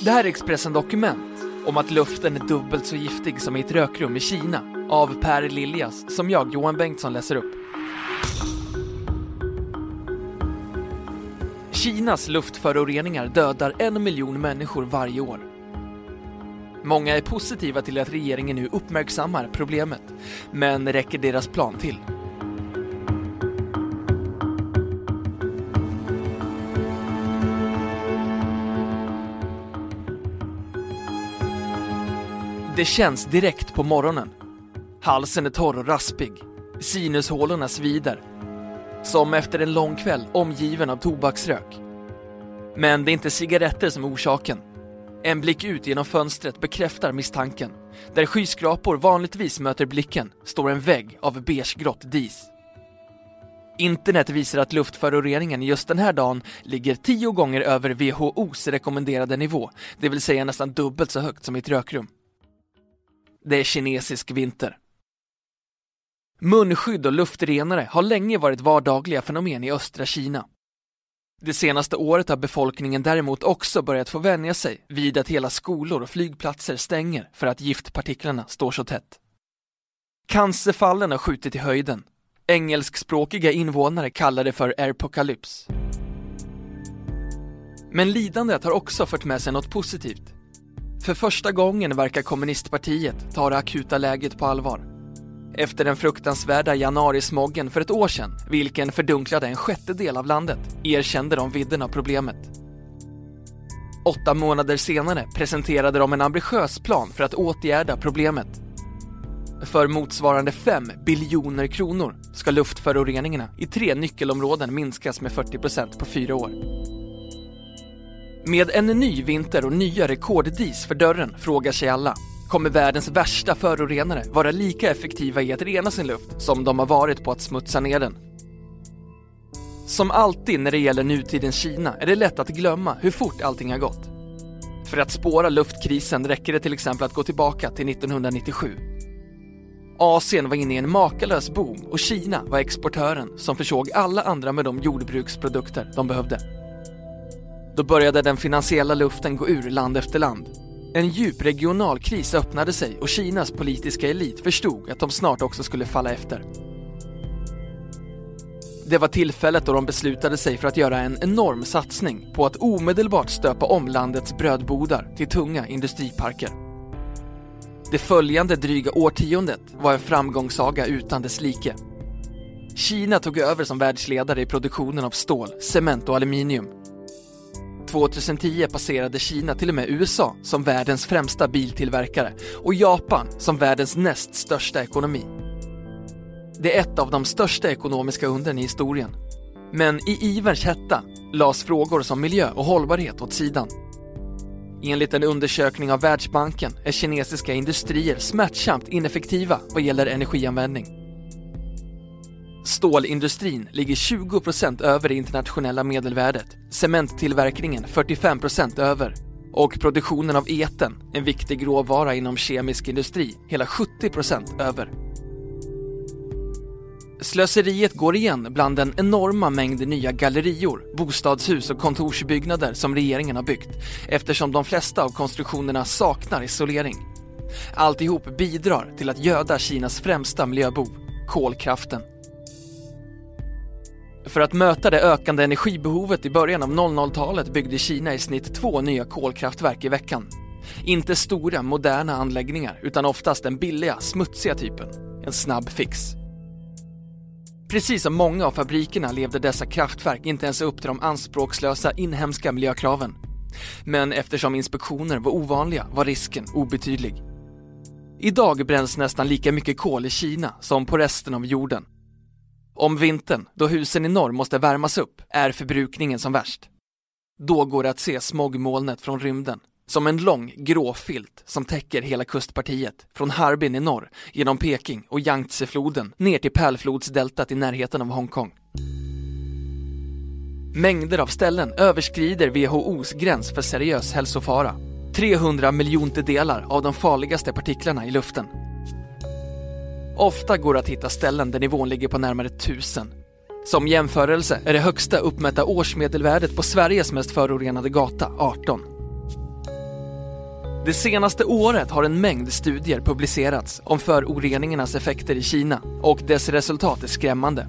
Det här är Expressen Dokument om att luften är dubbelt så giftig som i ett rökrum i Kina av Per Liljas som jag, Johan Bengtsson, läser upp. Kinas luftföroreningar dödar en miljon människor varje år. Många är positiva till att regeringen nu uppmärksammar problemet, men räcker deras plan till? Det känns direkt på morgonen. Halsen är torr och raspig. Sinushålorna svider. Som efter en lång kväll omgiven av tobaksrök. Men det är inte cigaretter som är orsaken. En blick ut genom fönstret bekräftar misstanken. Där skyskrapor vanligtvis möter blicken står en vägg av beigegrått dis. Internet visar att luftföroreningen just den här dagen ligger tio gånger över WHOs rekommenderade nivå, det vill säga nästan dubbelt så högt som i ett rökrum. Det är kinesisk vinter. Munskydd och luftrenare har länge varit vardagliga fenomen i östra Kina. Det senaste året har befolkningen däremot också börjat få vänja sig vid att hela skolor och flygplatser stänger för att giftpartiklarna står så tätt. Cancerfallen har skjutit i höjden. Engelskspråkiga invånare kallar det för airpocalyps. Men lidandet har också fört med sig något positivt. För första gången verkar kommunistpartiet ta det akuta läget på allvar. Efter den fruktansvärda januarismoggen för ett år sedan, vilken fördunklade en sjättedel av landet, erkände de vidden av problemet. Åtta månader senare presenterade de en ambitiös plan för att åtgärda problemet. För motsvarande 5 biljoner kronor ska luftföroreningarna i tre nyckelområden minskas med 40% på fyra år. Med en ny vinter och nya rekorddis för dörren frågar sig alla Kommer världens värsta förorenare vara lika effektiva i att rena sin luft som de har varit på att smutsa ner den? Som alltid när det gäller nutidens Kina är det lätt att glömma hur fort allting har gått. För att spåra luftkrisen räcker det till exempel att gå tillbaka till 1997. Asien var inne i en makalös boom och Kina var exportören som försåg alla andra med de jordbruksprodukter de behövde. Då började den finansiella luften gå ur land efter land. En djup regional kris öppnade sig och Kinas politiska elit förstod att de snart också skulle falla efter. Det var tillfället då de beslutade sig för att göra en enorm satsning på att omedelbart stöpa om landets brödbodar till tunga industriparker. Det följande dryga årtiondet var en framgångssaga utan dess like. Kina tog över som världsledare i produktionen av stål, cement och aluminium 2010 passerade Kina till och med USA som världens främsta biltillverkare och Japan som världens näst största ekonomi. Det är ett av de största ekonomiska undren i historien. Men i iverns hetta lades frågor som miljö och hållbarhet åt sidan. Enligt en undersökning av Världsbanken är kinesiska industrier smärtsamt ineffektiva vad gäller energianvändning. Stålindustrin ligger 20% över det internationella medelvärdet, cementtillverkningen 45% över och produktionen av eten, en viktig råvara inom kemisk industri, hela 70% över. Slöseriet går igen bland den enorma mängd nya gallerior, bostadshus och kontorsbyggnader som regeringen har byggt eftersom de flesta av konstruktionerna saknar isolering. Alltihop bidrar till att göda Kinas främsta miljöbov, kolkraften. För att möta det ökande energibehovet i början av 00-talet byggde Kina i snitt två nya kolkraftverk i veckan. Inte stora, moderna anläggningar utan oftast den billiga, smutsiga typen. En snabb fix. Precis som många av fabrikerna levde dessa kraftverk inte ens upp till de anspråkslösa inhemska miljökraven. Men eftersom inspektioner var ovanliga var risken obetydlig. Idag bränns nästan lika mycket kol i Kina som på resten av jorden om vintern, då husen i norr måste värmas upp, är förbrukningen som värst. Då går det att se smogmolnet från rymden. Som en lång grå filt som täcker hela kustpartiet från Harbin i norr genom Peking och Yangtzefloden ner till Pärlflodsdeltat i närheten av Hongkong. Mängder av ställen överskrider WHOs gräns för seriös hälsofara. 300 miljontedelar av de farligaste partiklarna i luften. Ofta går det att hitta ställen där nivån ligger på närmare 1000. Som jämförelse är det högsta uppmätta årsmedelvärdet på Sveriges mest förorenade gata 18. Det senaste året har en mängd studier publicerats om föroreningarnas effekter i Kina och dess resultat är skrämmande.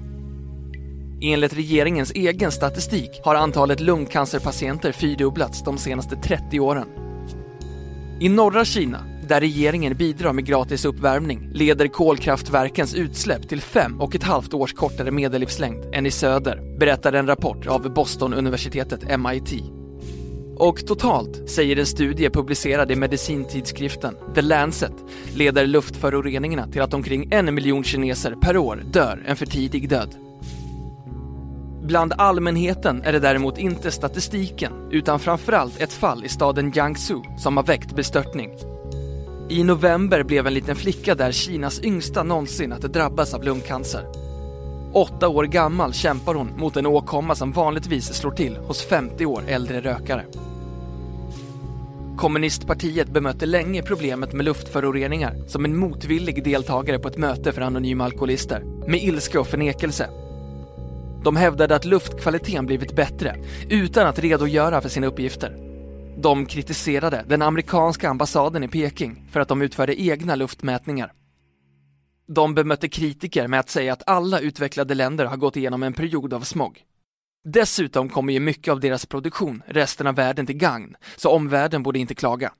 Enligt regeringens egen statistik har antalet lungcancerpatienter fyrdubblats de senaste 30 åren. I norra Kina, där regeringen bidrar med gratis uppvärmning, leder kolkraftverkens utsläpp till fem och ett halvt års kortare medellivslängd än i söder, berättar en rapport av Boston-universitetet MIT. Och totalt, säger en studie publicerad i medicintidskriften The Lancet, leder luftföroreningarna till att omkring en miljon kineser per år dör en för tidig död. Bland allmänheten är det däremot inte statistiken, utan framförallt ett fall i staden Jiangsu som har väckt bestörtning. I november blev en liten flicka där Kinas yngsta någonsin att drabbas av lungcancer. Åtta år gammal kämpar hon mot en åkomma som vanligtvis slår till hos 50 år äldre rökare. Kommunistpartiet bemötte länge problemet med luftföroreningar som en motvillig deltagare på ett möte för anonyma alkoholister, med ilska och förnekelse. De hävdade att luftkvaliteten blivit bättre, utan att redogöra för sina uppgifter. De kritiserade den amerikanska ambassaden i Peking för att de utförde egna luftmätningar. De bemötte kritiker med att säga att alla utvecklade länder har gått igenom en period av smog. Dessutom kommer ju mycket av deras produktion resten av världen till gagn, så omvärlden borde inte klaga.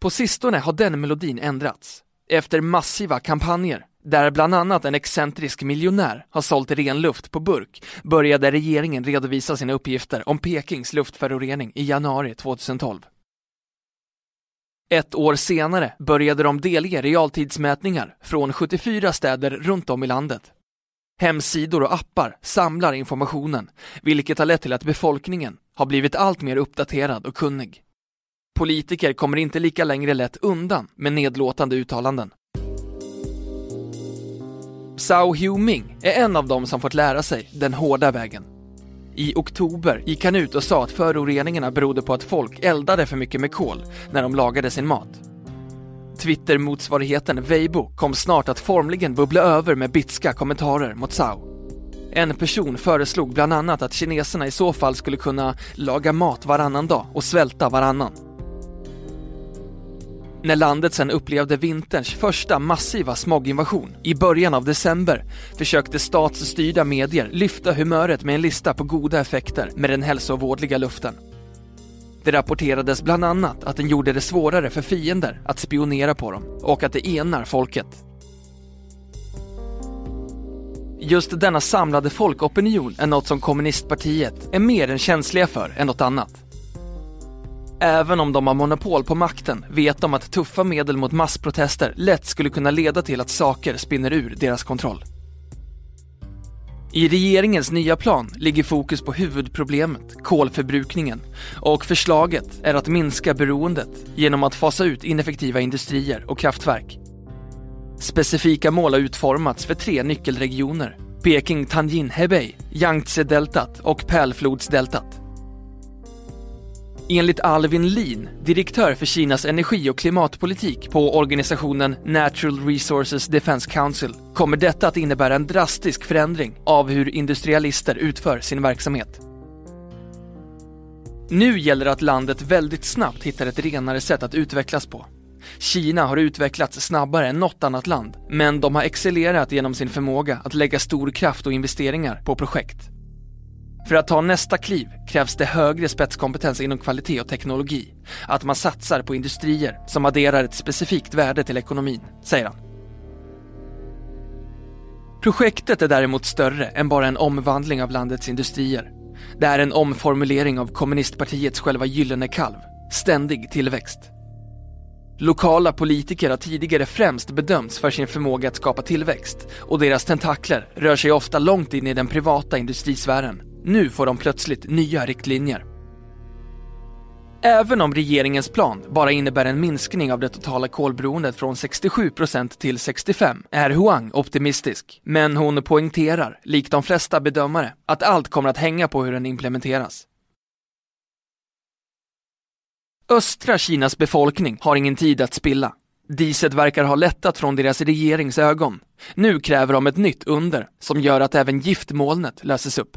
På sistone har den melodin ändrats. Efter massiva kampanjer, där bland annat en excentrisk miljonär har sålt ren luft på burk, började regeringen redovisa sina uppgifter om Pekings luftförorening i januari 2012. Ett år senare började de delge realtidsmätningar från 74 städer runt om i landet. Hemsidor och appar samlar informationen, vilket har lett till att befolkningen har blivit allt mer uppdaterad och kunnig. Politiker kommer inte lika längre lätt undan med nedlåtande uttalanden. Zhao Huming är en av dem som fått lära sig den hårda vägen. I oktober gick han ut och sa att föroreningarna berodde på att folk eldade för mycket med kol när de lagade sin mat. Twitter-motsvarigheten Weibo kom snart att formligen bubbla över med bitska kommentarer mot Zhao. En person föreslog bland annat att kineserna i så fall skulle kunna laga mat varannan dag och svälta varannan. När landet sedan upplevde vinterns första massiva smoginvasion i början av december försökte statsstyrda medier lyfta humöret med en lista på goda effekter med den hälsovårdliga luften. Det rapporterades bland annat att den gjorde det svårare för fiender att spionera på dem och att det enar folket. Just denna samlade folkopinion är något som kommunistpartiet är mer än känsliga för än något annat. Även om de har monopol på makten vet de att tuffa medel mot massprotester lätt skulle kunna leda till att saker spinner ur deras kontroll. I regeringens nya plan ligger fokus på huvudproblemet, kolförbrukningen, och förslaget är att minska beroendet genom att fasa ut ineffektiva industrier och kraftverk. Specifika mål har utformats för tre nyckelregioner, Peking Tanjin Hebei, Yangtze-deltat och Pärlflodsdeltat. Enligt Alvin Lin, direktör för Kinas energi och klimatpolitik på organisationen Natural Resources Defense Council, kommer detta att innebära en drastisk förändring av hur industrialister utför sin verksamhet. Nu gäller det att landet väldigt snabbt hittar ett renare sätt att utvecklas på. Kina har utvecklats snabbare än något annat land, men de har excellerat genom sin förmåga att lägga stor kraft och investeringar på projekt. För att ta nästa kliv krävs det högre spetskompetens inom kvalitet och teknologi. Att man satsar på industrier som adderar ett specifikt värde till ekonomin, säger han. Projektet är däremot större än bara en omvandling av landets industrier. Det är en omformulering av kommunistpartiets själva gyllene kalv, ständig tillväxt. Lokala politiker har tidigare främst bedömts för sin förmåga att skapa tillväxt och deras tentakler rör sig ofta långt in i den privata industrisfären nu får de plötsligt nya riktlinjer. Även om regeringens plan bara innebär en minskning av det totala kolberoendet från 67% till 65% är Huang optimistisk. Men hon poängterar, likt de flesta bedömare, att allt kommer att hänga på hur den implementeras. Östra Kinas befolkning har ingen tid att spilla. Diset verkar ha lättat från deras regerings ögon. Nu kräver de ett nytt under som gör att även giftmolnet löses upp.